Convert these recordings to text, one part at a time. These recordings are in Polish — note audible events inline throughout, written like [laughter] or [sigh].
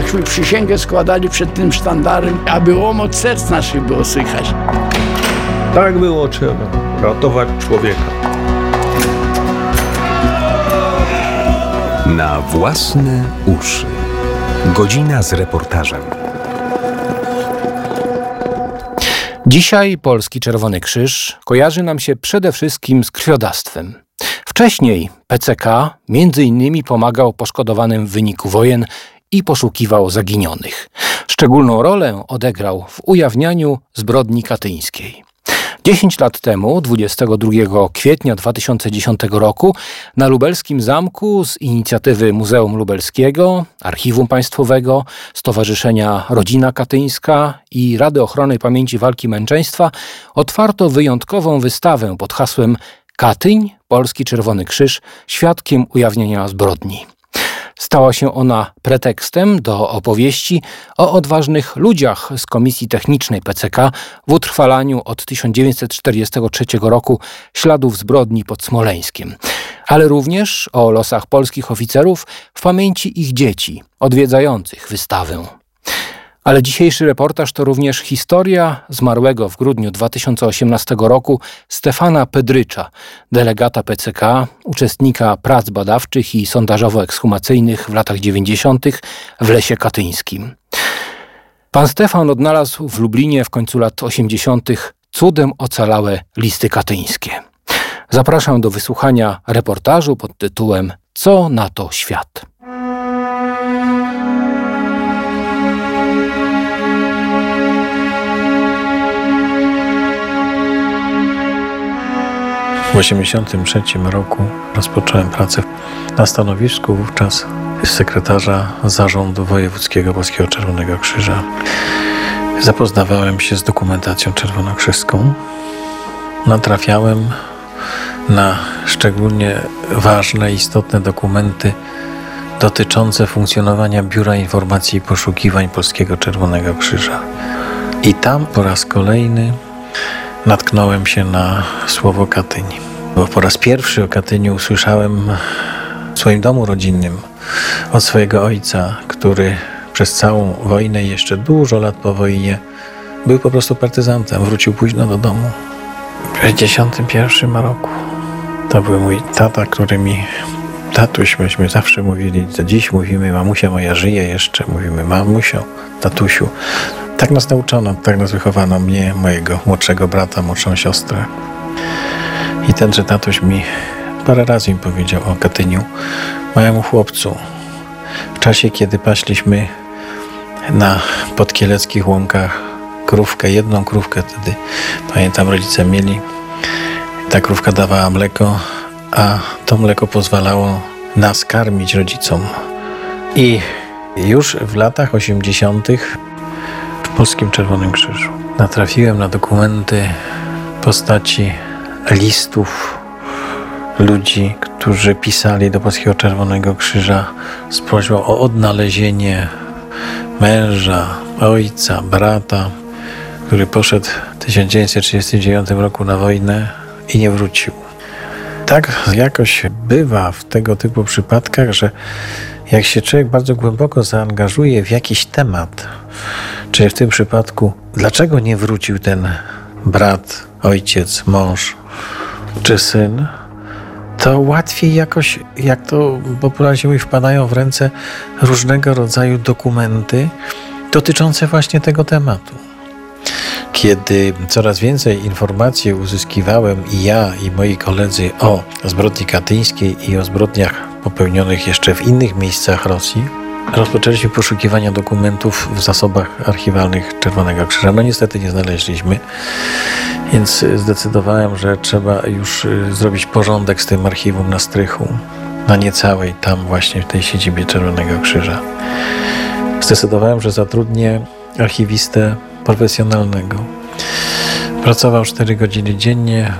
jakśmy przysięgę składali przed tym sztandarem, aby łomot serc naszych było słychać. Tak było trzeba. Ratować człowieka. Na własne uszy. Godzina z reportażem. Dzisiaj Polski Czerwony Krzyż kojarzy nam się przede wszystkim z krwiodawstwem. Wcześniej PCK między innymi pomagał poszkodowanym w wyniku wojen i poszukiwał zaginionych. Szczególną rolę odegrał w ujawnianiu zbrodni katyńskiej. 10 lat temu, 22 kwietnia 2010 roku, na lubelskim zamku z inicjatywy Muzeum Lubelskiego, Archiwum Państwowego, Stowarzyszenia Rodzina Katyńska i Rady Ochrony Pamięci Walki Męczeństwa otwarto wyjątkową wystawę pod hasłem Katyń, Polski Czerwony Krzyż, świadkiem ujawnienia zbrodni. Stała się ona pretekstem do opowieści o odważnych ludziach z Komisji Technicznej PCK w utrwalaniu od 1943 roku śladów zbrodni pod Smoleńskiem, ale również o losach polskich oficerów w pamięci ich dzieci odwiedzających wystawę. Ale dzisiejszy reportaż to również historia zmarłego w grudniu 2018 roku Stefana Pedrycza, delegata PCK, uczestnika prac badawczych i sondażowo-ekshumacyjnych w latach 90. w Lesie Katyńskim. Pan Stefan odnalazł w Lublinie w końcu lat 80. cudem ocalałe listy katyńskie. Zapraszam do wysłuchania reportażu pod tytułem Co na to świat? 1983 roku rozpocząłem pracę na stanowisku wówczas sekretarza Zarządu Wojewódzkiego Polskiego Czerwonego Krzyża. Zapoznawałem się z dokumentacją czerwonokrzyską. Natrafiałem na szczególnie ważne, istotne dokumenty dotyczące funkcjonowania Biura Informacji i Poszukiwań Polskiego Czerwonego Krzyża. I tam po raz kolejny natknąłem się na słowo Katyń. Bo po raz pierwszy o Katyniu usłyszałem w swoim domu rodzinnym od swojego ojca, który przez całą wojnę i jeszcze dużo lat po wojnie był po prostu partyzantem. Wrócił późno do domu. W 1961 roku. To był mój tata, który mi tatuś, myśmy zawsze mówili, do dziś mówimy, mamusia moja żyje jeszcze, mówimy mamusio, tatusiu. Tak nas nauczono, tak nas wychowano, mnie, mojego młodszego brata, młodszą siostrę. I tenże tatuś mi parę razy mi powiedział o Katyniu, mojemu chłopcu. W czasie, kiedy paśliśmy na podkieleckich łąkach krówkę, jedną krówkę wtedy, pamiętam, rodzice mieli. Ta krówka dawała mleko, a to mleko pozwalało nas karmić rodzicom. I już w latach 80. Polskim Czerwonym Krzyżu natrafiłem na dokumenty postaci listów ludzi, którzy pisali do Polskiego Czerwonego Krzyża z prośbą o odnalezienie męża, ojca, brata, który poszedł w 1939 roku na wojnę i nie wrócił. Tak jakoś bywa w tego typu przypadkach, że jak się człowiek bardzo głęboko zaangażuje w jakiś temat, czyli w tym przypadku, dlaczego nie wrócił ten brat, ojciec, mąż czy syn, to łatwiej jakoś, jak to popularnie mówi, wpadają w ręce różnego rodzaju dokumenty dotyczące właśnie tego tematu. Kiedy coraz więcej informacji uzyskiwałem i ja, i moi koledzy o zbrodni katyńskiej i o zbrodniach popełnionych jeszcze w innych miejscach Rosji, rozpoczęliśmy poszukiwania dokumentów w zasobach archiwalnych Czerwonego Krzyża. No niestety nie znaleźliśmy, więc zdecydowałem, że trzeba już y, zrobić porządek z tym archiwum na strychu, na niecałej, tam właśnie w tej siedzibie Czerwonego Krzyża. Zdecydowałem, że zatrudnię archiwistę profesjonalnego. Pracował 4 godziny dziennie,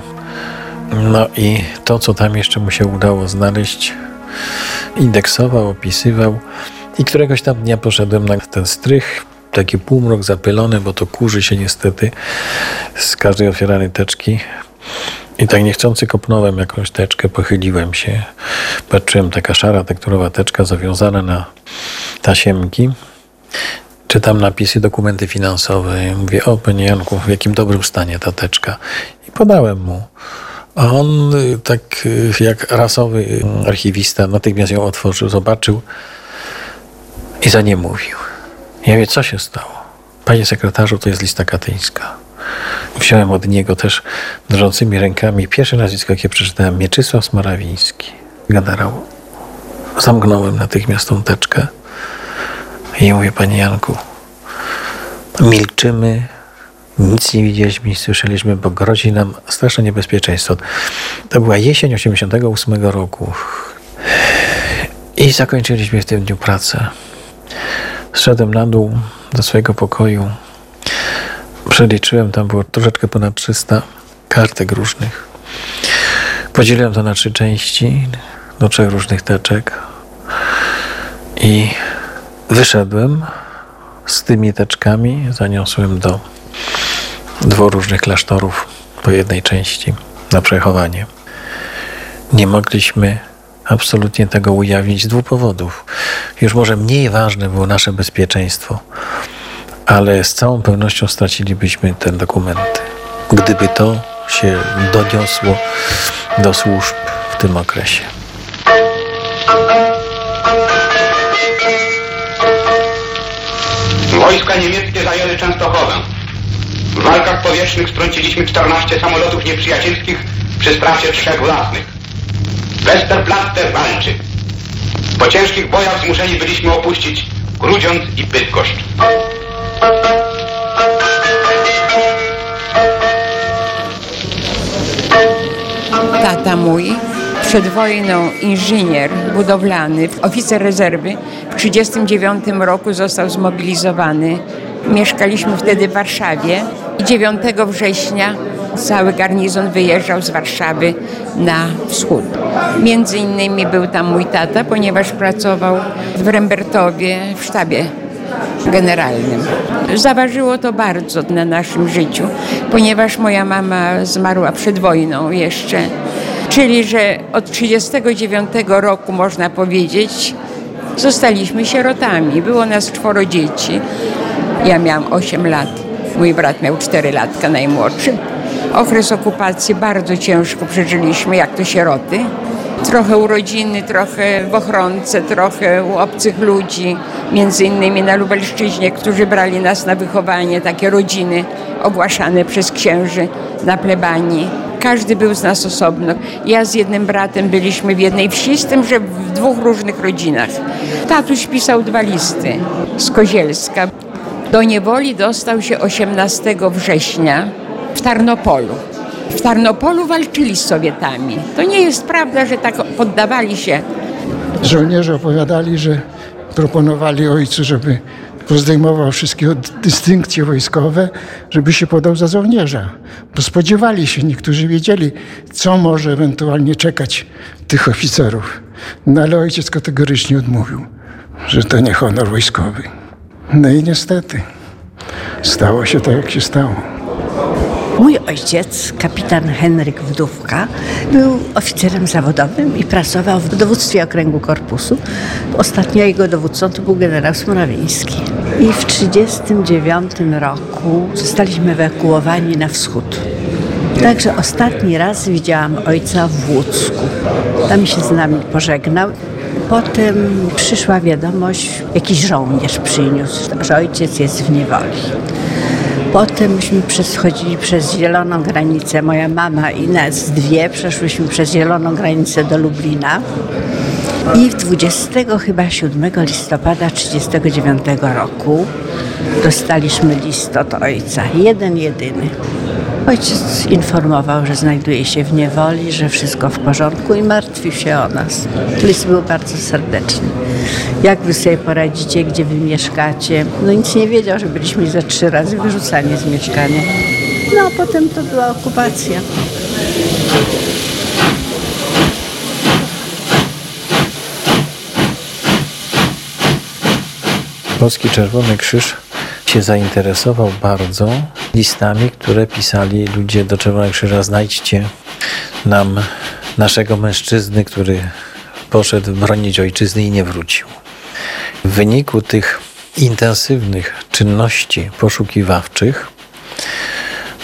no i to, co tam jeszcze mu się udało znaleźć, indeksował, opisywał. I któregoś tam dnia poszedłem na ten strych, taki półmrok zapylony, bo to kurzy się niestety z każdej otwieranej teczki. I tak niechcący kopnąłem jakąś teczkę, pochyliłem się. Patrzyłem, taka szara tekturowa teczka zawiązana na tasiemki. Czytam napisy, dokumenty finansowe. i Mówię, o panie Janku, w jakim dobrym stanie ta teczka. I podałem mu. A on y, tak y, jak rasowy y, archiwista natychmiast ją otworzył, zobaczył i za nie mówił. Ja wie, co się stało? Panie sekretarzu, to jest lista katyńska. Wziąłem od niego też drżącymi rękami pierwsze nazwisko, jakie przeczytałem, Mieczysław Smorawiński, generał. Zamknąłem natychmiast tą teczkę i mówię, panie Janku, milczymy, nic nie widzieliśmy, nie słyszeliśmy, bo grozi nam straszne niebezpieczeństwo. To była jesień 88 roku. I zakończyliśmy w tym dniu pracę. Zszedłem na dół do swojego pokoju. Przeliczyłem, tam było troszeczkę ponad 300 kartek różnych. Podzieliłem to na trzy części, do trzech różnych teczek. I wyszedłem z tymi teczkami, zaniosłem do dwóch różnych klasztorów po jednej części na przechowanie. Nie mogliśmy absolutnie tego ujawnić z dwóch powodów. Już może mniej ważne było nasze bezpieczeństwo, ale z całą pewnością stracilibyśmy te dokumenty, gdyby to się doniosło do służb w tym okresie. Wojska niemieckie zajęły Częstochowę. W walkach powietrznych strąciliśmy 14 samolotów nieprzyjacielskich przy stracie trzech własnych. Westerplatte walczy. Po ciężkich bojach zmuszeni byliśmy opuścić Grudziądz i Bydgoszcz. Tata mój, przed wojną inżynier budowlany, oficer rezerwy, w 1939 roku został zmobilizowany. Mieszkaliśmy wtedy w Warszawie i 9 września cały garnizon wyjeżdżał z Warszawy na wschód. Między innymi był tam mój tata, ponieważ pracował w Rembertowie w sztabie generalnym. Zaważyło to bardzo na naszym życiu, ponieważ moja mama zmarła przed wojną jeszcze. Czyli, że od 1939 roku, można powiedzieć, zostaliśmy sierotami. Było nas czworo dzieci. Ja miałam 8 lat, mój brat miał 4 latka najmłodszy. Okres okupacji bardzo ciężko przeżyliśmy, jak to sieroty. Trochę u rodziny, trochę w ochronce, trochę u obcych ludzi, między innymi na Lubelszczyźnie, którzy brali nas na wychowanie, takie rodziny ogłaszane przez księży na plebanii. Każdy był z nas osobno. Ja z jednym bratem byliśmy w jednej wsi, z tym, że w dwóch różnych rodzinach. Tatuś pisał dwa listy z Kozielska. Do niewoli dostał się 18 września w Tarnopolu. W Tarnopolu walczyli z Sowietami. To nie jest prawda, że tak poddawali się. Żołnierze opowiadali, że proponowali ojcu, żeby pozdejmował wszystkie dystynkcje wojskowe, żeby się podał za żołnierza. Bo spodziewali się, niektórzy wiedzieli, co może ewentualnie czekać tych oficerów. No ale ojciec kategorycznie odmówił, że to nie honor wojskowy. No i niestety stało się tak, jak się stało. Mój ojciec, kapitan Henryk Wdówka, był oficerem zawodowym i pracował w dowództwie okręgu korpusu. Ostatnio jego dowódcą to był generał Smorawiński. I w 1939 roku zostaliśmy ewakuowani na wschód. Także ostatni raz widziałam ojca w Łódzku. Tam się z nami pożegnał. Potem przyszła wiadomość, jakiś żołnierz przyniósł, że ojciec jest w niewoli. Potem myśmy przechodzili przez zieloną granicę, moja mama i nas dwie przeszłyśmy przez zieloną granicę do Lublina. I 20 chyba 7 listopada 1939 roku dostaliśmy list od ojca, jeden jedyny. Ojciec informował, że znajduje się w niewoli, że wszystko w porządku i martwił się o nas. List był bardzo serdeczny. Jak wy sobie poradzicie, gdzie wy mieszkacie? No nic nie wiedział, że byliśmy za trzy razy wyrzucani z mieszkania. No a potem to była okupacja. Polski Czerwony Krzyż się zainteresował bardzo listami, które pisali ludzie do Czerwonego Krzyża. Znajdźcie nam naszego mężczyzny, który poszedł bronić ojczyzny i nie wrócił. W wyniku tych intensywnych czynności poszukiwawczych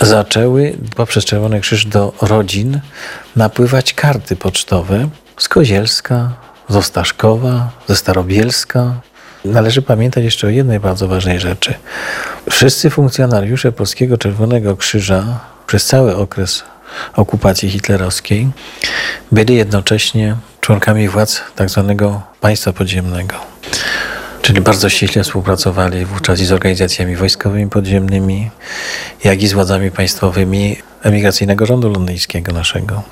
zaczęły poprzez Czerwony Krzyż do rodzin napływać karty pocztowe z Kozielska, z Ostaszkowa, ze Starobielska. Należy pamiętać jeszcze o jednej bardzo ważnej rzeczy. Wszyscy funkcjonariusze Polskiego Czerwonego Krzyża przez cały okres okupacji hitlerowskiej byli jednocześnie członkami władz tak zwanego państwa podziemnego. Czyli bardzo ściśle współpracowali wówczas i z organizacjami wojskowymi podziemnymi, jak i z władzami państwowymi emigracyjnego rządu londyńskiego naszego.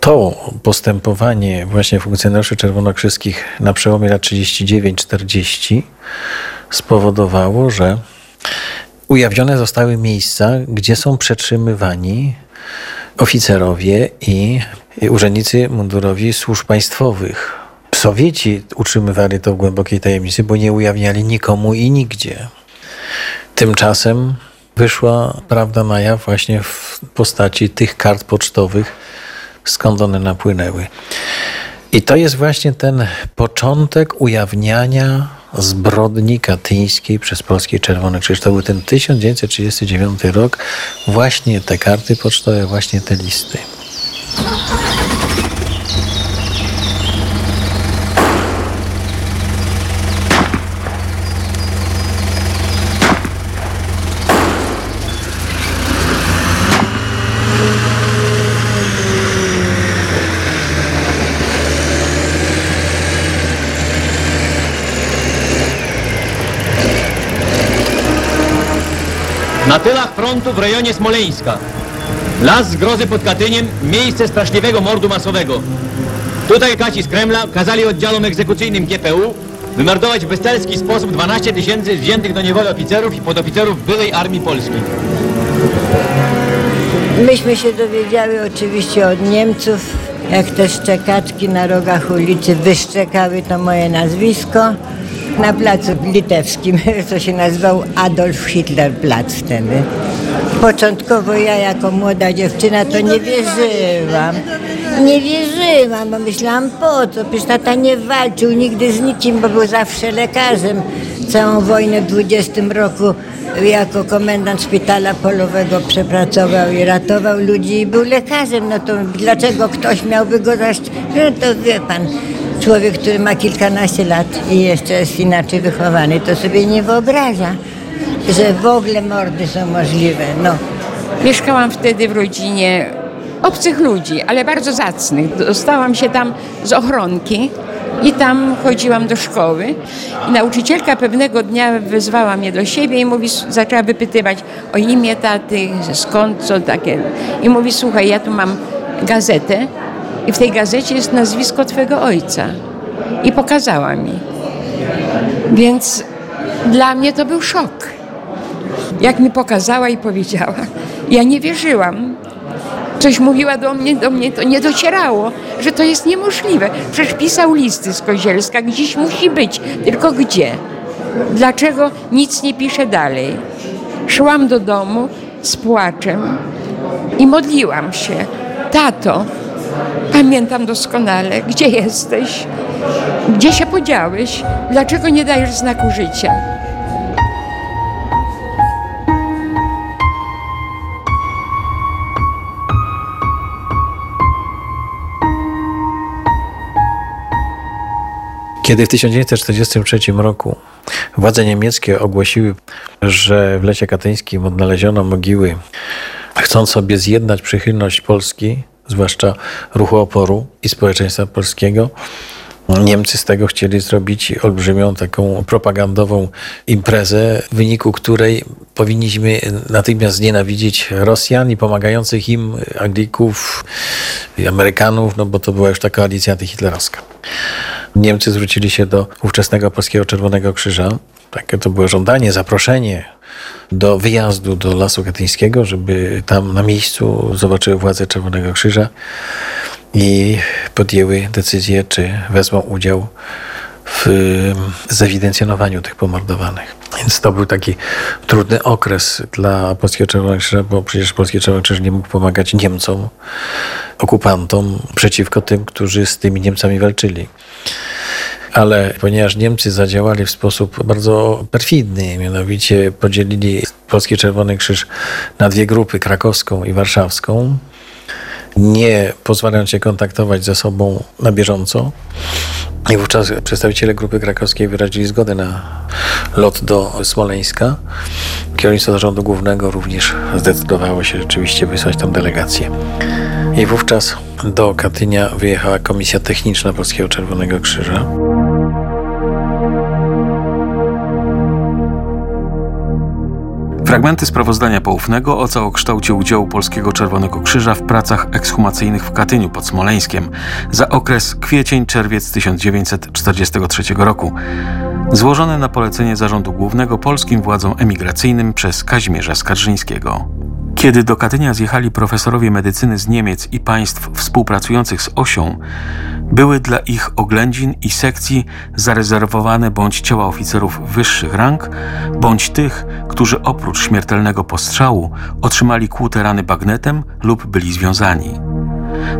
To postępowanie właśnie funkcjonariuszy czerwonokrzyskich na przełomie lat 39-40 spowodowało, że ujawnione zostały miejsca, gdzie są przetrzymywani oficerowie i urzędnicy mundurowi służb państwowych. Sowieci utrzymywali to w głębokiej tajemnicy, bo nie ujawniali nikomu i nigdzie. Tymczasem wyszła prawda na jaw właśnie w postaci tych kart pocztowych, skąd one napłynęły. I to jest właśnie ten początek ujawniania zbrodni katyńskiej przez Polski Czerwony Krzyż. To był ten 1939 rok, właśnie te karty pocztowe, właśnie te listy. Na tylach frontu w rejonie Smoleńska. Las zgrozy pod Katyniem, miejsce straszliwego mordu masowego. Tutaj kaci z Kremla kazali oddziałom egzekucyjnym GPU wymordować w bezcelski sposób 12 tysięcy wziętych do niewoli oficerów i podoficerów byłej armii polskiej. Myśmy się dowiedziały oczywiście od Niemców, jak te szczekaczki na rogach ulicy wyszczekały to moje nazwisko na placu litewskim, [laughs] co się nazywał Adolf Hitler Plac wtedy. Początkowo ja jako młoda dziewczyna to nie wierzyłam. Nie wierzyłam, bo myślałam po co, przecież tata nie walczył nigdy z nikim, bo był zawsze lekarzem. Całą wojnę w 20 roku jako komendant szpitala polowego przepracował i ratował ludzi i był lekarzem. No to dlaczego ktoś miałby go zaszczepić? No to wie pan, człowiek, który ma kilkanaście lat i jeszcze jest inaczej wychowany, to sobie nie wyobraża, że w ogóle mordy są możliwe. No. Mieszkałam wtedy w rodzinie obcych ludzi, ale bardzo zacnych. Dostałam się tam z ochronki i tam chodziłam do szkoły. I nauczycielka pewnego dnia wezwała mnie do siebie i mówi, zaczęła wypytywać o imię taty, skąd, co takie. I mówi, słuchaj, ja tu mam gazetę i w tej gazecie jest nazwisko twego ojca. I pokazała mi. Więc dla mnie to był szok. Jak mi pokazała i powiedziała. Ja nie wierzyłam. Coś mówiła do mnie, do mnie to nie docierało, że to jest niemożliwe. Przecież pisał listy z Kozielska, gdzieś musi być, tylko gdzie? Dlaczego nic nie pisze dalej? Szłam do domu z płaczem i modliłam się. Tato, pamiętam doskonale, gdzie jesteś? Gdzie się podziałeś? Dlaczego nie dajesz znaku życia? Kiedy w 1943 roku władze niemieckie ogłosiły, że w Lesie Katyńskim odnaleziono mogiły, chcąc sobie zjednać przychylność Polski, zwłaszcza ruchu oporu i społeczeństwa polskiego, Niemcy z tego chcieli zrobić olbrzymią taką propagandową imprezę, w wyniku której powinniśmy natychmiast znienawidzić Rosjan i pomagających im Anglików i Amerykanów, no bo to była już ta koalicja antyhitlerowska. Niemcy zwrócili się do ówczesnego Polskiego Czerwonego Krzyża. Takie to było żądanie, zaproszenie do wyjazdu do Lasu Katyńskiego, żeby tam na miejscu zobaczyły władze Czerwonego Krzyża i podjęły decyzję, czy wezmą udział w zewidencjonowaniu tych pomordowanych. Więc to był taki trudny okres dla Polskiego Czerwonego Krzyża, bo przecież Polski Czerwony Krzyż nie mógł pomagać Niemcom, okupantom, przeciwko tym, którzy z tymi Niemcami walczyli. Ale ponieważ Niemcy zadziałali w sposób bardzo perfidny, mianowicie podzielili Polski Czerwony Krzyż na dwie grupy, krakowską i warszawską, nie pozwalając się kontaktować ze sobą na bieżąco. I wówczas przedstawiciele grupy krakowskiej wyrazili zgodę na lot do Smoleńska. Kierownictwo Zarządu Głównego również zdecydowało się rzeczywiście wysłać tam delegację. I wówczas do Katynia wyjechała Komisja Techniczna Polskiego Czerwonego Krzyża. Fragmenty sprawozdania poufnego o całokształcie udziału Polskiego Czerwonego Krzyża w pracach ekshumacyjnych w Katyniu pod Smoleńskiem za okres kwiecień-czerwiec 1943 roku. Złożone na polecenie Zarządu Głównego polskim władzom emigracyjnym przez Kazimierza Skarżyńskiego. Kiedy do Katynia zjechali profesorowie medycyny z Niemiec i państw współpracujących z Osią, były dla ich oględzin i sekcji zarezerwowane bądź ciała oficerów wyższych rang, bądź tych, którzy oprócz śmiertelnego postrzału otrzymali kłute rany bagnetem lub byli związani.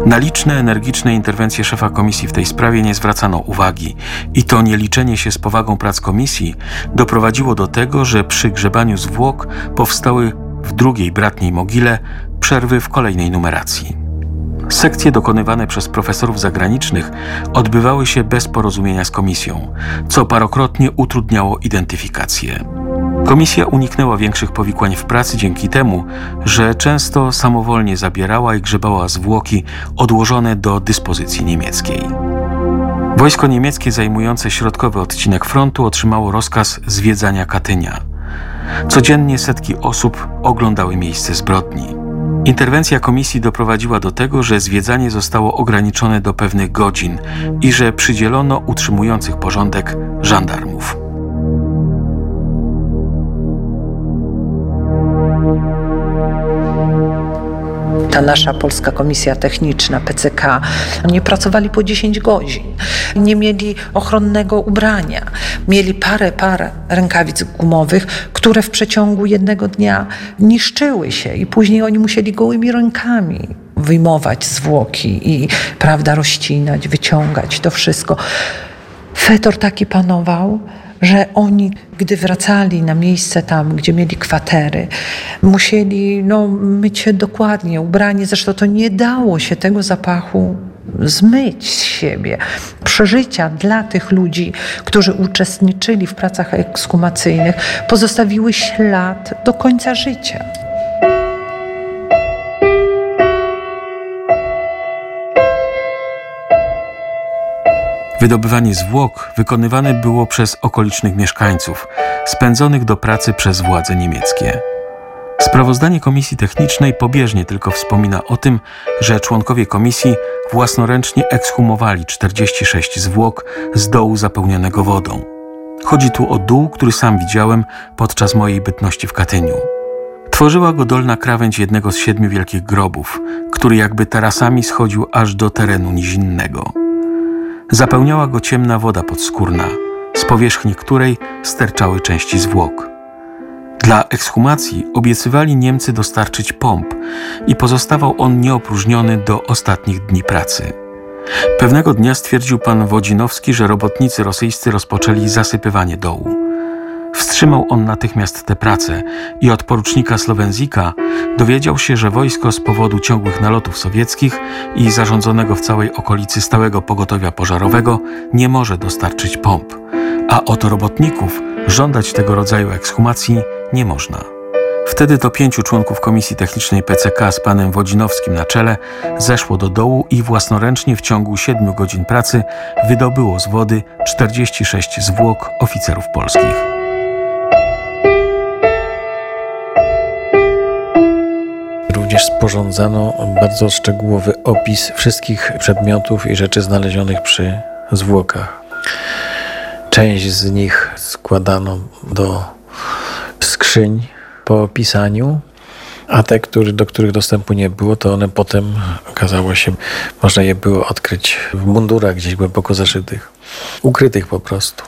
Na liczne, energiczne interwencje szefa komisji w tej sprawie nie zwracano uwagi i to nieliczenie się z powagą prac komisji doprowadziło do tego, że przy grzebaniu zwłok powstały w drugiej bratniej mogile przerwy w kolejnej numeracji. Sekcje dokonywane przez profesorów zagranicznych odbywały się bez porozumienia z komisją, co parokrotnie utrudniało identyfikację. Komisja uniknęła większych powikłań w pracy dzięki temu, że często samowolnie zabierała i grzebała zwłoki odłożone do dyspozycji niemieckiej. Wojsko niemieckie zajmujące środkowy odcinek frontu otrzymało rozkaz zwiedzania Katynia. Codziennie setki osób oglądały miejsce zbrodni. Interwencja komisji doprowadziła do tego, że zwiedzanie zostało ograniczone do pewnych godzin i że przydzielono utrzymujących porządek żandarmów. Nasza Polska Komisja Techniczna, PCK, oni pracowali po 10 godzin. Nie mieli ochronnego ubrania. Mieli parę, parę rękawic gumowych, które w przeciągu jednego dnia niszczyły się i później oni musieli gołymi rękami wyjmować zwłoki i prawda, rozcinać, wyciągać to wszystko. Fetor taki panował, że oni, gdy wracali na miejsce tam, gdzie mieli kwatery, musieli no, myć się dokładnie, ubrani. Zresztą to nie dało się tego zapachu zmyć z siebie. Przeżycia dla tych ludzi, którzy uczestniczyli w pracach ekskumacyjnych, pozostawiły ślad do końca życia. Wydobywanie zwłok wykonywane było przez okolicznych mieszkańców, spędzonych do pracy przez władze niemieckie. Sprawozdanie Komisji Technicznej pobieżnie tylko wspomina o tym, że członkowie komisji własnoręcznie ekshumowali 46 zwłok z dołu zapełnionego wodą. Chodzi tu o dół, który sam widziałem podczas mojej bytności w Katyniu. Tworzyła go dolna krawędź jednego z siedmiu wielkich grobów, który jakby tarasami schodził aż do terenu nizinnego. Zapełniała go ciemna woda podskórna, z powierzchni której sterczały części zwłok. Dla ekshumacji obiecywali Niemcy dostarczyć pomp i pozostawał on nieopróżniony do ostatnich dni pracy. Pewnego dnia stwierdził pan Wodzinowski, że robotnicy rosyjscy rozpoczęli zasypywanie dołu. Wstrzymał on natychmiast tę pracę i od porucznika Slowenzika dowiedział się, że wojsko z powodu ciągłych nalotów sowieckich i zarządzonego w całej okolicy stałego pogotowia pożarowego nie może dostarczyć pomp, a od robotników żądać tego rodzaju ekshumacji nie można. Wtedy to pięciu członków Komisji Technicznej PCK z panem Wodzinowskim na czele zeszło do dołu i własnoręcznie w ciągu siedmiu godzin pracy wydobyło z wody 46 zwłok oficerów polskich. Również bardzo szczegółowy opis wszystkich przedmiotów i rzeczy znalezionych przy zwłokach. Część z nich składano do skrzyń po opisaniu, a te, który, do których dostępu nie było, to one potem okazało się, można je było odkryć w mundurach gdzieś głęboko zaszytych, ukrytych po prostu.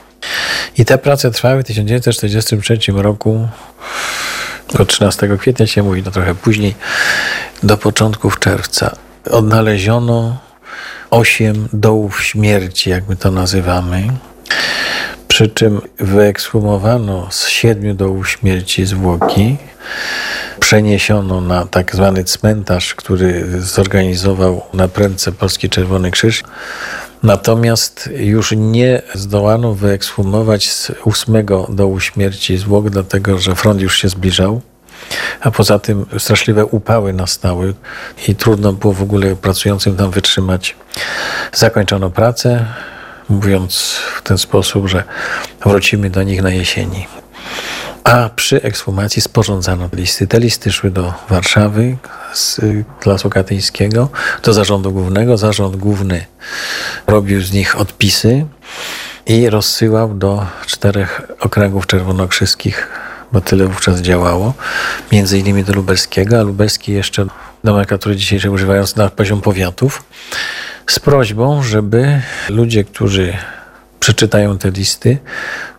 I te prace trwały w 1943 roku do 13 kwietnia się mówi, no trochę później, do początków czerwca. Odnaleziono osiem dołów śmierci, jak my to nazywamy. Przy czym wyekshumowano z siedmiu dołów śmierci zwłoki, przeniesiono na tak zwany cmentarz, który zorganizował na prędce Polski Czerwony Krzyż. Natomiast już nie zdołano wyekshumować z ósmego dołu śmierci zwłok, dlatego że front już się zbliżał. A poza tym straszliwe upały nastały i trudno było w ogóle pracującym tam wytrzymać. Zakończono pracę, mówiąc w ten sposób, że wrócimy do nich na jesieni. A przy ekshumacji sporządzano listy. Te listy szły do Warszawy z Lasu Katyńskiego, do Zarządu Głównego. Zarząd Główny robił z nich odpisy i rozsyłał do czterech okręgów czerwonokrzyskich, bo tyle wówczas działało, między innymi do lubelskiego, a lubelski jeszcze nomenklatury dzisiejszej używając na poziom powiatów, z prośbą, żeby ludzie, którzy przeczytają te listy,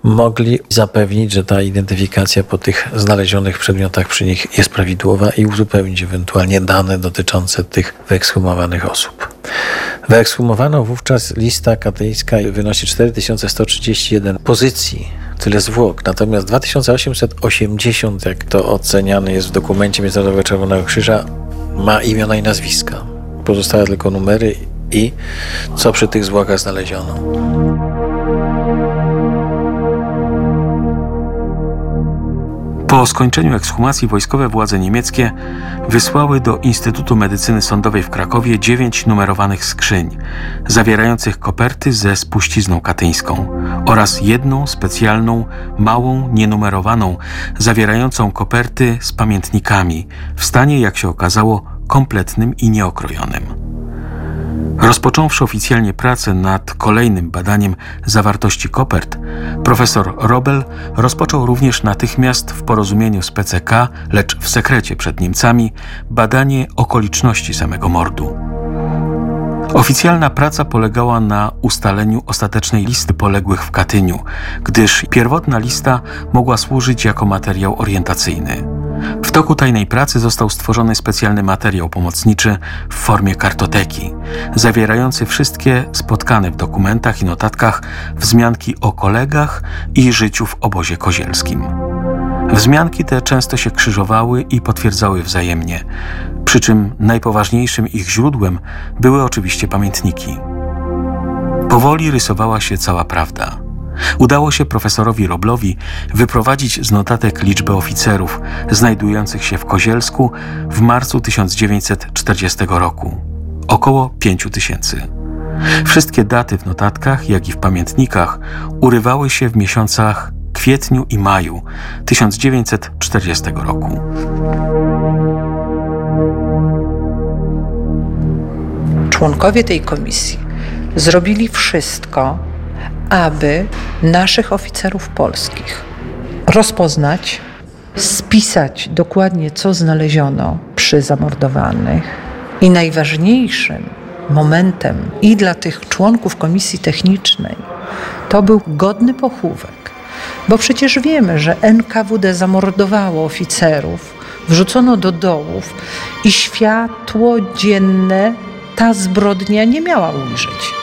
mogli zapewnić, że ta identyfikacja po tych znalezionych przedmiotach przy nich jest prawidłowa i uzupełnić ewentualnie dane dotyczące tych wyekshumowanych osób. Wyekshumowano wówczas lista katyńska wynosi 4131 pozycji, tyle zwłok. Natomiast 2880, jak to oceniane jest w dokumencie Międzynarodowego Czerwonego Krzyża, ma imiona i nazwiska. Pozostałe tylko numery i co przy tych zwłokach znaleziono. Po skończeniu ekshumacji wojskowe władze niemieckie wysłały do Instytutu Medycyny Sądowej w Krakowie dziewięć numerowanych skrzyń, zawierających koperty ze spuścizną katyńską oraz jedną specjalną, małą, nienumerowaną, zawierającą koperty z pamiętnikami w stanie, jak się okazało, kompletnym i nieokrojonym. Rozpocząwszy oficjalnie pracę nad kolejnym badaniem zawartości kopert, profesor Robel rozpoczął również natychmiast w porozumieniu z PCK, lecz w sekrecie przed Niemcami, badanie okoliczności samego mordu. Oficjalna praca polegała na ustaleniu ostatecznej listy poległych w Katyniu, gdyż pierwotna lista mogła służyć jako materiał orientacyjny. Toku tajnej pracy został stworzony specjalny materiał pomocniczy w formie kartoteki, zawierający wszystkie spotkane w dokumentach i notatkach wzmianki o kolegach i życiu w obozie kozielskim. Wzmianki te często się krzyżowały i potwierdzały wzajemnie, przy czym najpoważniejszym ich źródłem były oczywiście pamiętniki. Powoli rysowała się cała prawda. Udało się profesorowi Roblowi wyprowadzić z notatek liczbę oficerów znajdujących się w Kozielsku w marcu 1940 roku. Około 5 tysięcy. Wszystkie daty w notatkach, jak i w pamiętnikach urywały się w miesiącach kwietniu i maju 1940 roku. Członkowie tej komisji zrobili wszystko, aby naszych oficerów polskich rozpoznać, spisać dokładnie, co znaleziono przy zamordowanych. I najważniejszym momentem i dla tych członków komisji technicznej to był godny pochówek. Bo przecież wiemy, że NKWD zamordowało oficerów, wrzucono do dołów i światło dzienne ta zbrodnia nie miała ujrzeć.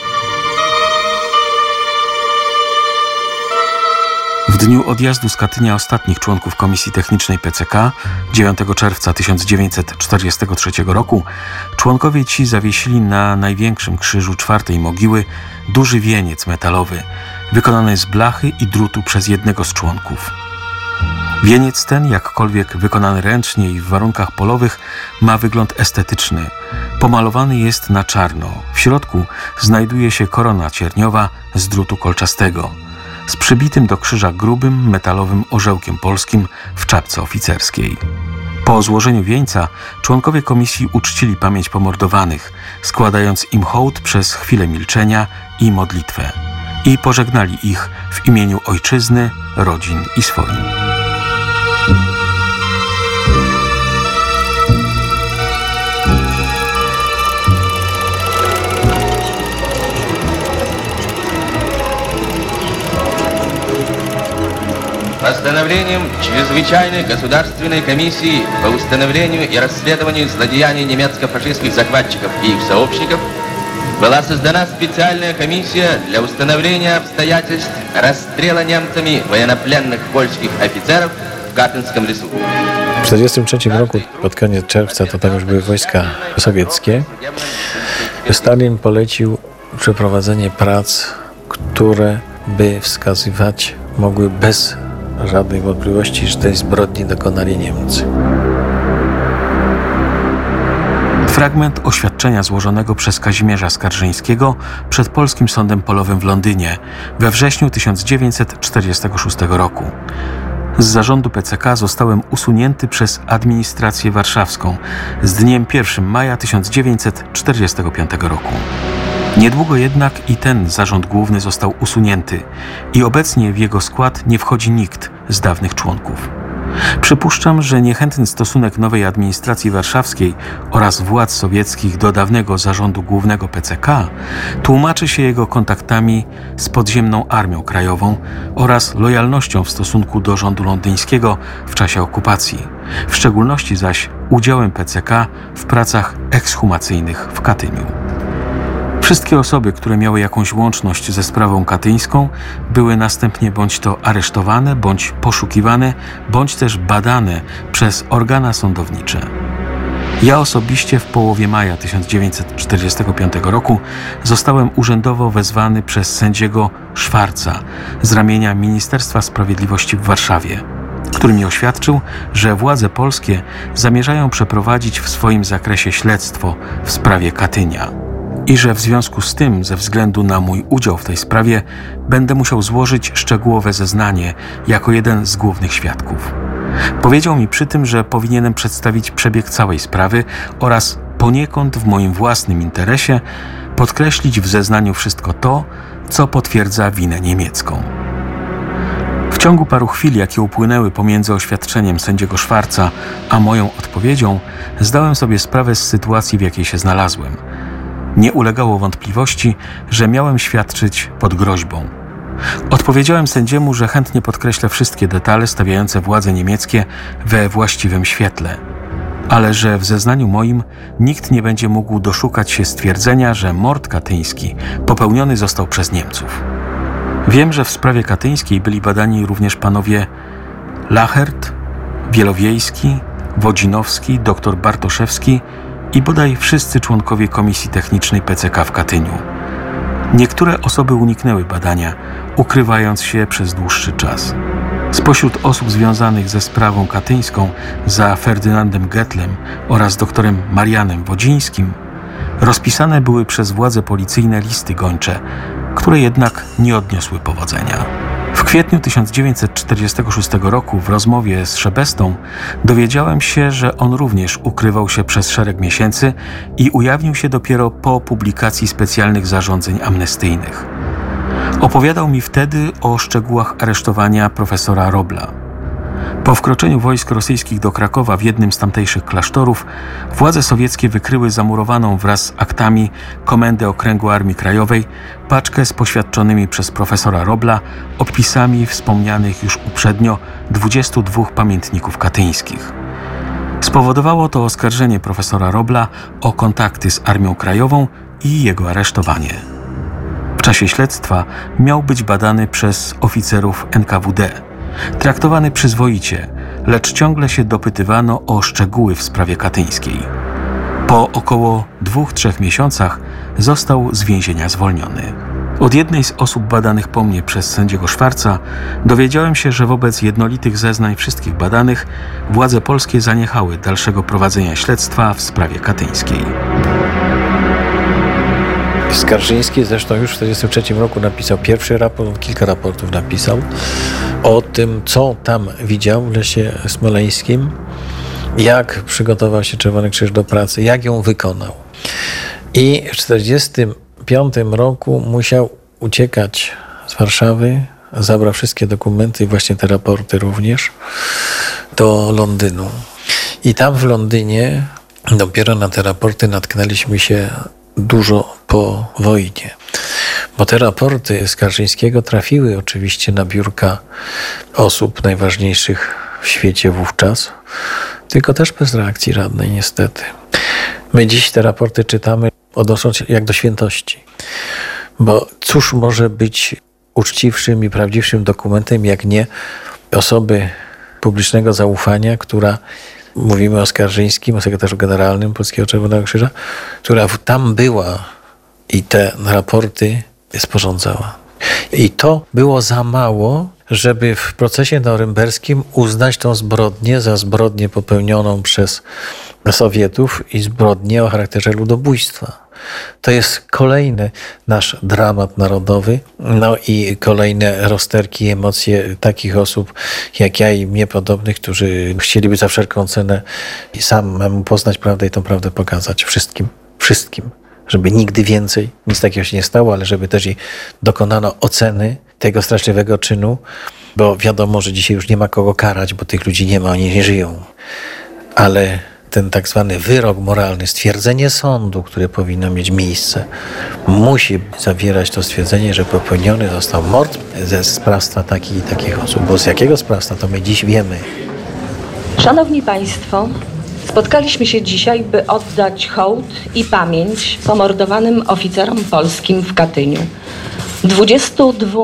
Dniu odjazdu z Katynia ostatnich członków Komisji Technicznej PCK 9 czerwca 1943 roku członkowie ci zawiesili na największym krzyżu czwartej mogiły duży wieniec metalowy wykonany z blachy i drutu przez jednego z członków. Wieniec ten, jakkolwiek wykonany ręcznie i w warunkach polowych, ma wygląd estetyczny. Pomalowany jest na czarno. W środku znajduje się korona cierniowa z drutu kolczastego z przybitym do krzyża grubym metalowym orzełkiem polskim w czapce oficerskiej. Po złożeniu wieńca członkowie komisji uczcili pamięć pomordowanych, składając im hołd przez chwilę milczenia i modlitwę i pożegnali ich w imieniu ojczyzny, rodzin i swoim. Постановлением Чрезвычайной государственной комиссии по установлению и расследованию злодеяний немецко-фашистских захватчиков и их сообщников была создана специальная комиссия для установления обстоятельств расстрела немцами военнопленных польских офицеров в Катынском лесу. W 1943 roku, pod koniec czerwca, to tam już były wojska sowieckie. Stalin polecił przeprowadzenie prac, które by wskazywać mogły bez żadnej wątpliwości, że tej zbrodni dokonali Niemcy. Fragment oświadczenia złożonego przez Kazimierza Skarżyńskiego przed Polskim Sądem Polowym w Londynie we wrześniu 1946 roku. Z zarządu PCK zostałem usunięty przez administrację warszawską z dniem 1 maja 1945 roku. Niedługo jednak i ten zarząd główny został usunięty i obecnie w jego skład nie wchodzi nikt z dawnych członków. Przypuszczam, że niechętny stosunek nowej administracji warszawskiej oraz władz sowieckich do dawnego zarządu głównego PCK tłumaczy się jego kontaktami z podziemną Armią Krajową oraz lojalnością w stosunku do rządu londyńskiego w czasie okupacji, w szczególności zaś udziałem PCK w pracach ekshumacyjnych w Katyniu. Wszystkie osoby, które miały jakąś łączność ze sprawą katyńską, były następnie bądź to aresztowane, bądź poszukiwane, bądź też badane przez organa sądownicze. Ja osobiście w połowie maja 1945 roku zostałem urzędowo wezwany przez sędziego Szwarca z ramienia Ministerstwa Sprawiedliwości w Warszawie, który mi oświadczył, że władze polskie zamierzają przeprowadzić w swoim zakresie śledztwo w sprawie Katynia i że w związku z tym, ze względu na mój udział w tej sprawie, będę musiał złożyć szczegółowe zeznanie jako jeden z głównych świadków. Powiedział mi przy tym, że powinienem przedstawić przebieg całej sprawy oraz poniekąd w moim własnym interesie podkreślić w zeznaniu wszystko to, co potwierdza winę niemiecką. W ciągu paru chwil, jakie upłynęły pomiędzy oświadczeniem sędziego Szwarca a moją odpowiedzią, zdałem sobie sprawę z sytuacji, w jakiej się znalazłem – nie ulegało wątpliwości, że miałem świadczyć pod groźbą. Odpowiedziałem sędziemu, że chętnie podkreślę wszystkie detale stawiające władze niemieckie we właściwym świetle, ale że w zeznaniu moim nikt nie będzie mógł doszukać się stwierdzenia, że mord katyński popełniony został przez Niemców. Wiem, że w sprawie katyńskiej byli badani również panowie Lachert, Wielowiejski, Wodzinowski, dr Bartoszewski i bodaj wszyscy członkowie Komisji Technicznej PCK w Katyniu. Niektóre osoby uniknęły badania, ukrywając się przez dłuższy czas. Spośród osób związanych ze sprawą katyńską za Ferdynandem Getlem oraz doktorem Marianem Wodzińskim rozpisane były przez władze policyjne listy gończe, które jednak nie odniosły powodzenia. W kwietniu 1946 roku w rozmowie z Szebestą dowiedziałem się, że on również ukrywał się przez szereg miesięcy i ujawnił się dopiero po publikacji specjalnych zarządzeń amnestyjnych. Opowiadał mi wtedy o szczegółach aresztowania profesora Robla. Po wkroczeniu wojsk rosyjskich do Krakowa w jednym z tamtejszych klasztorów, władze sowieckie wykryły zamurowaną wraz z aktami Komendę Okręgu Armii Krajowej paczkę z poświadczonymi przez profesora Robla odpisami wspomnianych już uprzednio 22 pamiętników katyńskich. Spowodowało to oskarżenie profesora Robla o kontakty z Armią Krajową i jego aresztowanie. W czasie śledztwa miał być badany przez oficerów NKWD Traktowany przyzwoicie, lecz ciągle się dopytywano o szczegóły w sprawie katyńskiej. Po około dwóch, trzech miesiącach został z więzienia zwolniony. Od jednej z osób badanych po mnie przez sędziego Szwarca dowiedziałem się, że wobec jednolitych zeznań wszystkich badanych władze polskie zaniechały dalszego prowadzenia śledztwa w sprawie katyńskiej. Skarżyński zresztą już w 1943 roku napisał pierwszy raport, kilka raportów napisał o tym, co tam widział w lesie smoleńskim, jak przygotował się Czerwony Krzyż do pracy, jak ją wykonał. I w 1945 roku musiał uciekać z Warszawy, zabrał wszystkie dokumenty, właśnie te raporty również, do Londynu. I tam w Londynie dopiero na te raporty natknęliśmy się dużo po wojnie. Bo te raporty Skarżyńskiego trafiły oczywiście na biurka osób najważniejszych w świecie wówczas, tylko też bez reakcji żadnej niestety. My dziś te raporty czytamy odnosząc się jak do świętości. Bo cóż może być uczciwszym i prawdziwszym dokumentem, jak nie osoby publicznego zaufania, która, mówimy o Skarżyńskim, o sekretarzu generalnym Polskiego Czerwonego Krzyża, która tam była i te raporty sporządzała. I to było za mało, żeby w procesie norymberskim uznać tą zbrodnię za zbrodnię popełnioną przez Sowietów i zbrodnię o charakterze ludobójstwa. To jest kolejny nasz dramat narodowy, no i kolejne rozterki, emocje takich osób jak ja i mnie podobnych, którzy chcieliby za wszelką cenę samemu poznać prawdę i tą prawdę pokazać wszystkim, wszystkim żeby nigdy więcej nic takiego się nie stało, ale żeby też i dokonano oceny tego straszliwego czynu, bo wiadomo, że dzisiaj już nie ma kogo karać, bo tych ludzi nie ma, oni nie żyją. Ale ten tak zwany wyrok moralny, stwierdzenie sądu, które powinno mieć miejsce, musi zawierać to stwierdzenie, że popełniony został mord ze sprawstwa takich i takich osób. Bo z jakiego sprawstwa, to my dziś wiemy. Szanowni Państwo, spotkaliśmy się dzisiaj, by oddać hołd i pamięć pomordowanym oficerom polskim w Katyniu. 22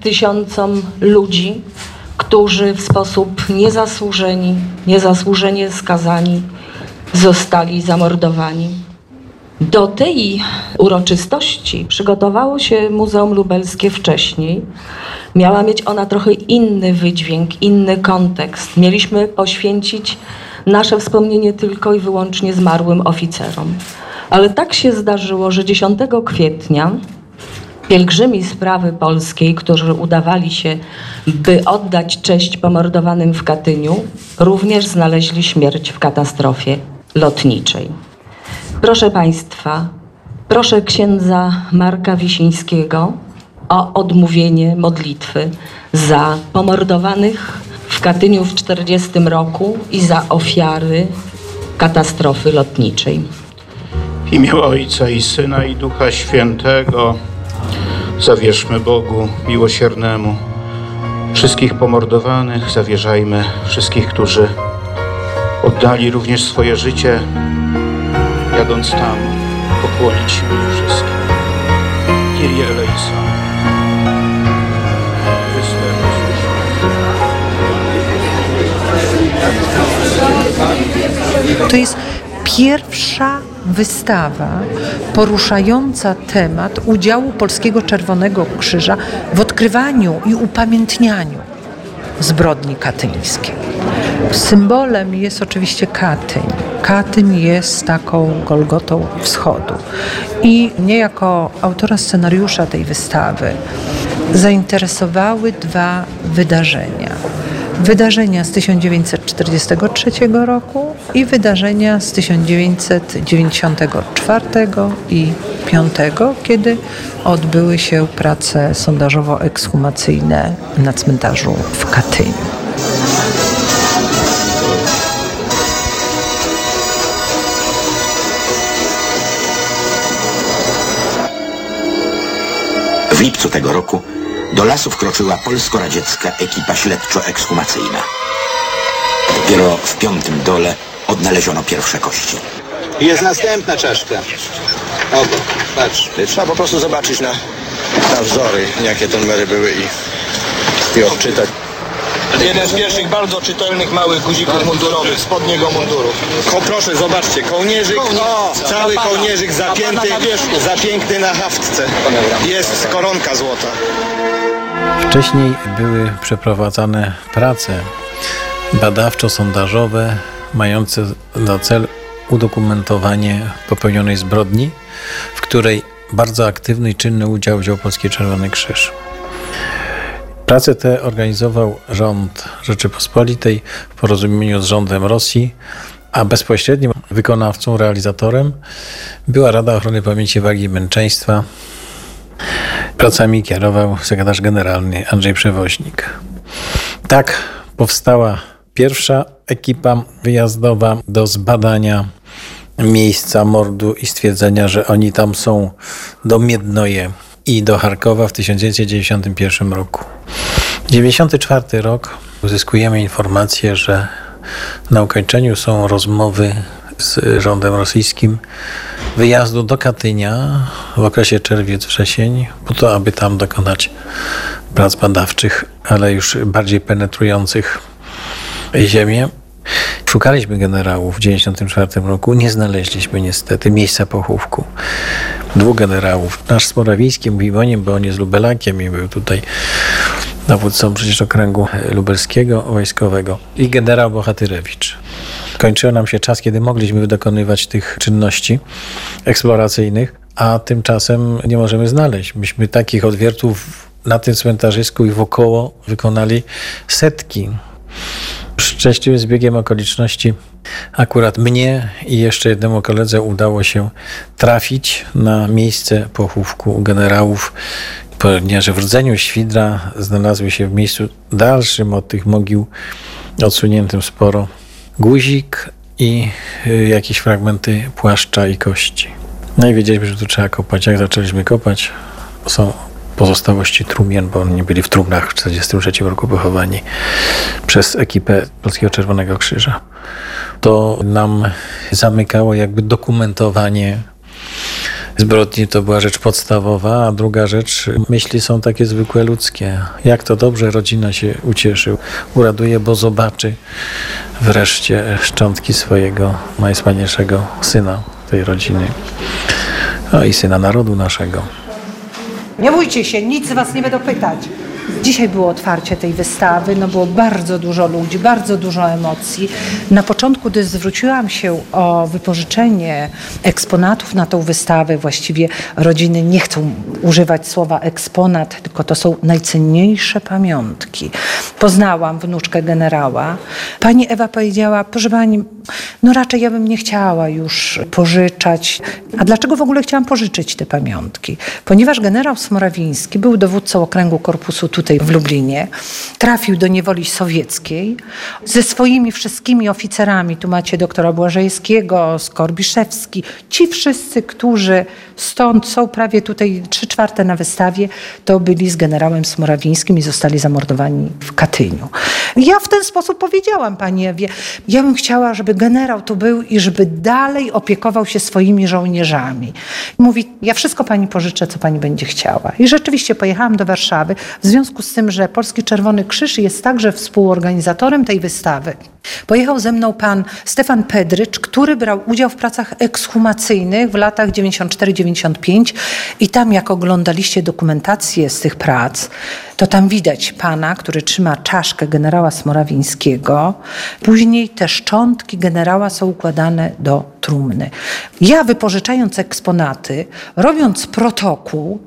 tysiącom ludzi, którzy w sposób niezasłużeni, niezasłużenie skazani zostali zamordowani. Do tej uroczystości przygotowało się Muzeum Lubelskie wcześniej. Miała mieć ona trochę inny wydźwięk, inny kontekst. Mieliśmy poświęcić nasze wspomnienie tylko i wyłącznie zmarłym oficerom. Ale tak się zdarzyło, że 10 kwietnia pielgrzymi sprawy polskiej, którzy udawali się, by oddać cześć pomordowanym w Katyniu, również znaleźli śmierć w katastrofie lotniczej. Proszę Państwa, proszę księdza Marka Wisińskiego o odmówienie modlitwy za pomordowanych w Katyniu w 40 roku i za ofiary katastrofy lotniczej. W imię Ojca i Syna i Ducha Świętego zawierzmy Bogu miłosiernemu. Wszystkich pomordowanych zawierzajmy, wszystkich, którzy oddali również swoje życie, jadąc tam, pokłonić się im wszystkim. Kyrie eleison. To jest pierwsza wystawa poruszająca temat udziału Polskiego Czerwonego Krzyża w odkrywaniu i upamiętnianiu zbrodni katyńskiej. Symbolem jest oczywiście Katyń. Katyń jest taką Golgotą Wschodu. I mnie jako autora scenariusza tej wystawy zainteresowały dwa wydarzenia. Wydarzenia z 1943 roku i wydarzenia z 1994 i 5, kiedy odbyły się prace sondażowo-ekshumacyjne na cmentarzu w Katyniu. W lipcu tego roku do lasu wkroczyła polsko-radziecka ekipa śledczo-ekshumacyjna. Dopiero w piątym dole odnaleziono pierwsze kości. Jest następna czaszka. Obok, patrz. Trzeba po prostu zobaczyć na, na wzory, jakie te numery były i, i odczytać. Jeden z pierwszych bardzo czytelnych małych guzików mundurowych, spodniego munduru. Ko, proszę, zobaczcie, kołnierzyk, o, cały kołnierzyk zapięty, zapiękny na haftce. Jest koronka złota. Wcześniej były przeprowadzane prace badawczo-sondażowe mające na cel udokumentowanie popełnionej zbrodni, w której bardzo aktywny i czynny udział wziął Polski Czerwony Krzyż. Prace te organizował rząd Rzeczypospolitej w porozumieniu z rządem Rosji, a bezpośrednim wykonawcą, realizatorem była Rada Ochrony Pamięci Wagi i Męczeństwa. Pracami kierował sekretarz generalny Andrzej Przewoźnik. Tak powstała pierwsza ekipa wyjazdowa do zbadania miejsca mordu i stwierdzenia, że oni tam są do Miednoje i do Charkowa w 1991 roku. 1994 rok uzyskujemy informację, że na ukończeniu są rozmowy z rządem rosyjskim wyjazdu do Katynia w okresie czerwiec-wrzesień, po to, aby tam dokonać prac badawczych, ale już bardziej penetrujących ziemię. Szukaliśmy generałów w 1994 roku, nie znaleźliśmy niestety miejsca pochówku. Dwóch generałów. Nasz z Morawińskim mówił o nim, bo on jest lubelakiem i był tutaj dowódcą przecież okręgu lubelskiego wojskowego i generał Bohatyrewicz. Kończył nam się czas, kiedy mogliśmy dokonywać tych czynności eksploracyjnych, a tymczasem nie możemy znaleźć. Myśmy takich odwiertów na tym cmentarzysku i wokoło wykonali setki. Szczęśliwym zbiegiem okoliczności akurat mnie i jeszcze jednemu koledze udało się trafić na miejsce pochówku generałów, ponieważ w rdzeniu Świdra znalazły się w miejscu dalszym od tych mogił, odsuniętym sporo, guzik i y, jakieś fragmenty płaszcza i kości. No i wiedzieliśmy, że tu trzeba kopać. Jak zaczęliśmy kopać, są pozostałości trumien, bo oni byli w trumnach w 1943 roku pochowani przez ekipę Polskiego Czerwonego Krzyża. To nam zamykało jakby dokumentowanie zbrodni to była rzecz podstawowa, a druga rzecz, myśli są takie zwykłe ludzkie. Jak to dobrze rodzina się ucieszy, uraduje, bo zobaczy wreszcie szczątki swojego najwspanialszego syna tej rodziny, no i syna narodu naszego. Nie bójcie się, nic was nie będą pytać. Dzisiaj było otwarcie tej wystawy, no było bardzo dużo ludzi, bardzo dużo emocji. Na początku, gdy zwróciłam się o wypożyczenie eksponatów na tą wystawę, właściwie rodziny nie chcą używać słowa eksponat, tylko to są najcenniejsze pamiątki. Poznałam wnuczkę generała. Pani Ewa powiedziała, proszę pani, no raczej ja bym nie chciała już pożyczać. A dlaczego w ogóle chciałam pożyczyć te pamiątki? Ponieważ generał Smorawiński był dowódcą okręgu korpusu tutaj w Lublinie, trafił do niewoli sowieckiej ze swoimi wszystkimi oficerami. Tu macie doktora Błażejskiego, Skorbiszewski. Ci wszyscy, którzy stąd są prawie tutaj trzy czwarte na wystawie, to byli z generałem Smorawińskim i zostali zamordowani w Katyniu. Ja w ten sposób powiedziałam pani Ewie, ja bym chciała, żeby generał tu był i żeby dalej opiekował się swoimi żołnierzami. Mówi, ja wszystko pani pożyczę, co pani będzie chciała. I rzeczywiście pojechałam do Warszawy w związku z tym, że Polski Czerwony Krzyż jest także współorganizatorem tej wystawy. Pojechał ze mną pan Stefan Pedrycz, który brał udział w pracach ekshumacyjnych w latach 94-95 i tam jak oglądaliście dokumentację z tych prac, to tam widać pana, który trzyma czaszkę generała Smorawińskiego. Później te szczątki generała są układane do trumny. Ja wypożyczając eksponaty, robiąc protokół,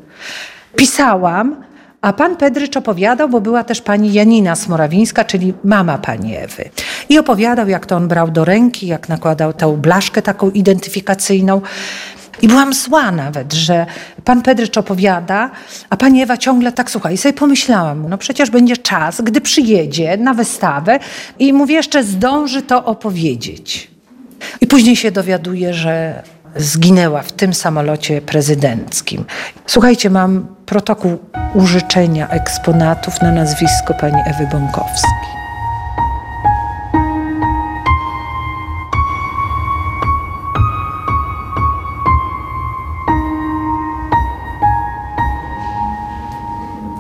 pisałam, a pan Pedrycz opowiadał, bo była też pani Janina Smorawińska, czyli mama pani Ewy. I opowiadał, jak to on brał do ręki, jak nakładał tę blaszkę taką identyfikacyjną. I byłam zła nawet, że pan Pedrycz opowiada, a pani Ewa ciągle tak słucha. I sobie pomyślałam, no przecież będzie czas, gdy przyjedzie na wystawę i mówię, jeszcze zdąży to opowiedzieć. I później się dowiaduje, że zginęła w tym samolocie prezydenckim. Słuchajcie, mam protokół użyczenia eksponatów na nazwisko pani Ewy Bąkowskiej.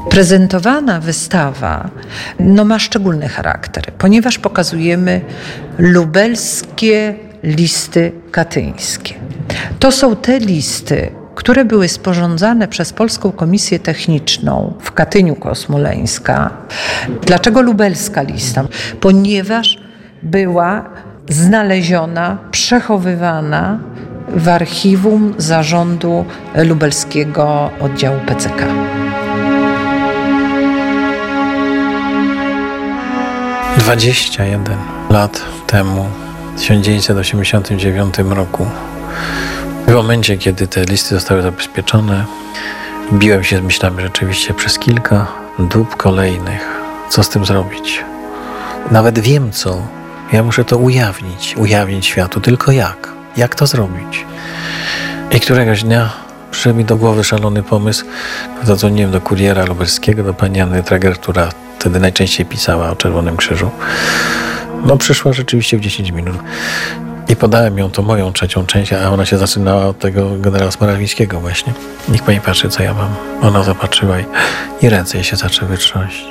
Prezentowana wystawa no, ma szczególny charakter, ponieważ pokazujemy lubelskie listy katyńskie. To są te listy, które były sporządzane przez Polską Komisję Techniczną w Katyniu Kosmoleńska. Dlaczego lubelska lista? Ponieważ była znaleziona, przechowywana w archiwum zarządu lubelskiego oddziału PCK. Dwadzieścia jeden lat temu, w 1989 roku, w momencie, kiedy te listy zostały zabezpieczone, biłem się z myślami rzeczywiście przez kilka dób kolejnych. Co z tym zrobić? Nawet wiem co. Ja muszę to ujawnić, ujawnić światu. Tylko jak? Jak to zrobić? I któregoś dnia przyszedł mi do głowy szalony pomysł. Zadzwoniłem do kuriera lubelskiego, do pani Anny Trager, która wtedy najczęściej pisała o Czerwonym Krzyżu. No przyszła rzeczywiście w 10 minut. I podałem ją to moją trzecią część, a ona się zaczynała od tego generała Smorawińskiego właśnie. Niech pani patrzy, co ja mam. Ona zobaczyła i, i ręce jej się zaczęły trząść.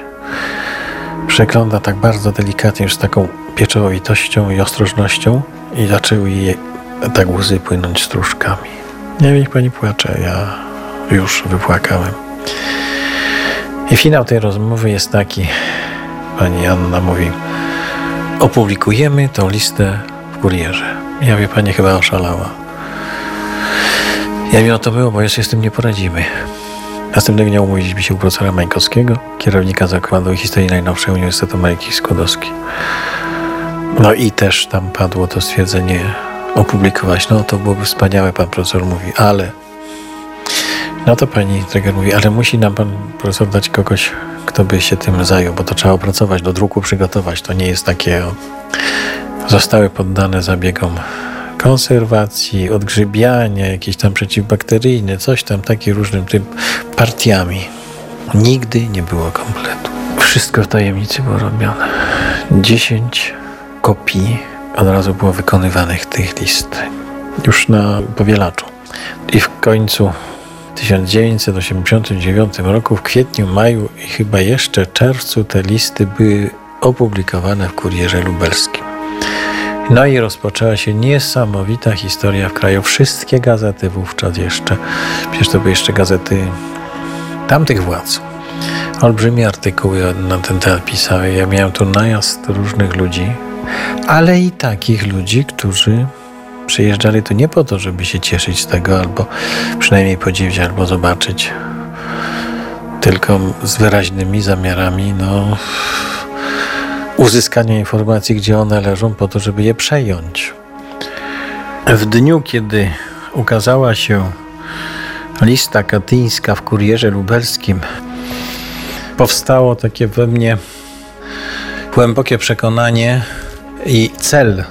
Przegląda tak bardzo delikatnie, już z taką pieczołowitością i ostrożnością i zaczęły jej tak łzy płynąć stróżkami. Nie niech pani płacze, ja już wypłakałem. I finał tej rozmowy jest taki, pani Anna mówi, opublikujemy tą listę w kurierze. Ja wie pani chyba oszalała. Ja wiem o to było, bo jeszcze z tym nie poradzimy. Następnego dnia umówiliśmy się u profesora Majkowskiego, kierownika Zakładu Historii Najnowszej Uniwersytetu Ameryki Skłodowskiej. No i też tam padło to stwierdzenie opublikować. No to byłoby wspaniałe, pan profesor mówi, ale no to pani Treger mówi, ale musi nam pan profesor dać kogoś, kto by się tym zajął, bo to trzeba opracować, do druku przygotować. To nie jest takie. Zostały poddane zabiegom konserwacji, odgrzybiania, jakieś tam przeciwbakteryjne, coś tam, takie różnym tym partiami. Nigdy nie było kompletu. Wszystko w tajemnicy było robione. Dziesięć kopii od razu było wykonywanych tych list. Już na powielaczu. I w końcu w 1989 roku, w kwietniu, maju i chyba jeszcze czerwcu te listy były opublikowane w Kurierze Lubelskim. No i rozpoczęła się niesamowita historia w kraju. Wszystkie gazety wówczas jeszcze, przecież to były jeszcze gazety tamtych władz. Olbrzymie artykuły na ten temat pisały. Ja miałem tu najazd różnych ludzi, ale i takich ludzi, którzy przyjeżdżali tu nie po to, żeby się cieszyć z tego, albo przynajmniej podziwiać, albo zobaczyć, tylko z wyraźnymi zamiarami, no, uzyskania informacji, gdzie one leżą, po to, żeby je przejąć. W dniu, kiedy ukazała się lista katyńska w kurierze lubelskim, powstało takie we mnie głębokie przekonanie i cel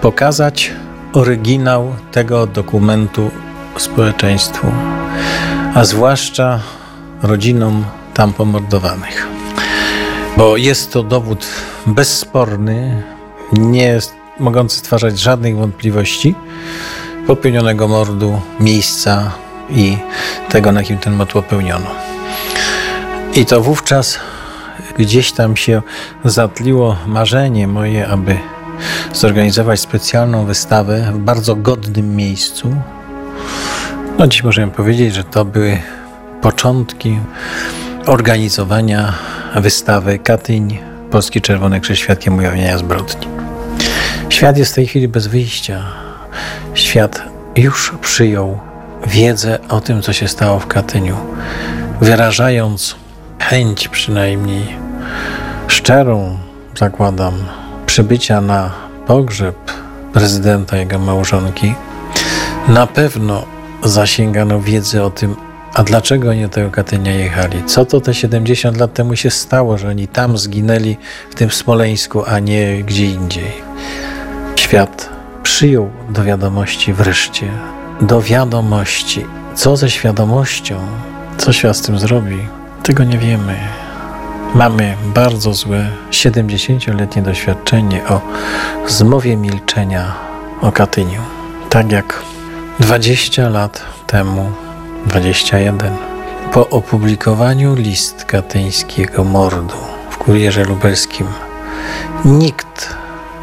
pokazać oryginał tego dokumentu społeczeństwu, a zwłaszcza rodzinom tam pomordowanych. Bo jest to dowód bezsporny, nie mogący stwarzać żadnych wątpliwości popełnionego mordu, miejsca i tego, na kim ten mord popełniono. I to wówczas gdzieś tam się zatliło marzenie moje, aby zorganizować specjalną wystawę w bardzo godnym miejscu. No dziś możemy powiedzieć, że to były początki organizowania wystawy Katyń, Polski Czerwony Krzyż Świadkiem Ujawnienia Zbrodni. Świat jest w tej chwili bez wyjścia. Świat już przyjął wiedzę o tym, co się stało w Katyniu, wyrażając chęć przynajmniej szczerą, zakładam, przybycia na pogrzeb prezydenta jego małżonki, na pewno zasięgano wiedzy o tym, a dlaczego oni do tego Katynia jechali? Co to te 70 lat temu się stało, że oni tam zginęli, w tym Smoleńsku, a nie gdzie indziej? Świat przyjął do wiadomości wreszcie, do wiadomości. Co ze świadomością? Co świat z tym zrobi? Tego nie wiemy. Mamy bardzo złe 70-letnie doświadczenie o zmowie milczenia o Katyniu. Tak jak 20 lat temu 21. Po opublikowaniu list katyńskiego mordu w kurierze lubelskim nikt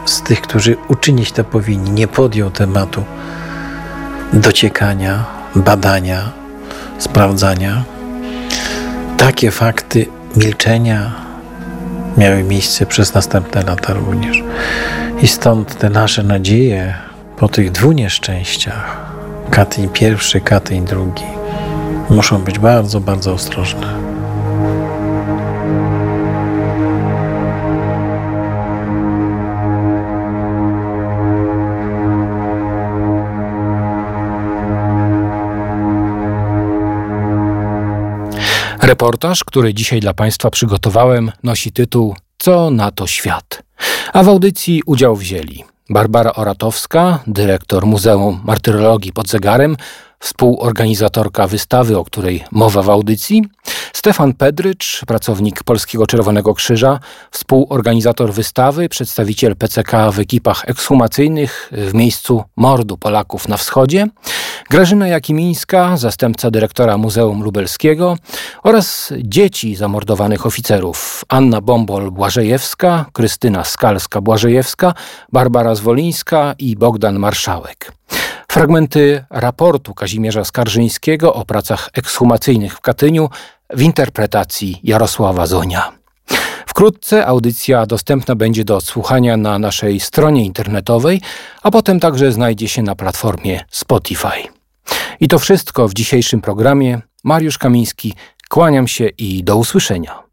z tych, którzy uczynić to powinni, nie podjął tematu dociekania, badania, sprawdzania. Takie fakty milczenia miały miejsce przez następne lata również. I stąd te nasze nadzieje po tych dwóch nieszczęściach, Katyń pierwszy, Katyń drugi, muszą być bardzo, bardzo ostrożne. Reportaż, który dzisiaj dla Państwa przygotowałem, nosi tytuł Co na to świat? A w audycji udział wzięli Barbara Oratowska, dyrektor Muzeum Martyrologii pod Zegarem, współorganizatorka wystawy, o której mowa w audycji, Stefan Pedrycz, pracownik Polskiego Czerwonego Krzyża, współorganizator wystawy, przedstawiciel PCK w ekipach ekshumacyjnych w miejscu mordu Polaków na wschodzie, Grażyna Jakimińska, zastępca dyrektora Muzeum Lubelskiego oraz dzieci zamordowanych oficerów Anna Bombol-Błażejewska, Krystyna Skalska-Błażejewska, Barbara Zwolińska i Bogdan Marszałek. Fragmenty raportu Kazimierza Skarżyńskiego o pracach ekshumacyjnych w Katyniu w interpretacji Jarosława Zonia. Wkrótce audycja dostępna będzie do odsłuchania na naszej stronie internetowej, a potem także znajdzie się na platformie Spotify. I to wszystko w dzisiejszym programie. Mariusz Kamiński, kłaniam się i do usłyszenia.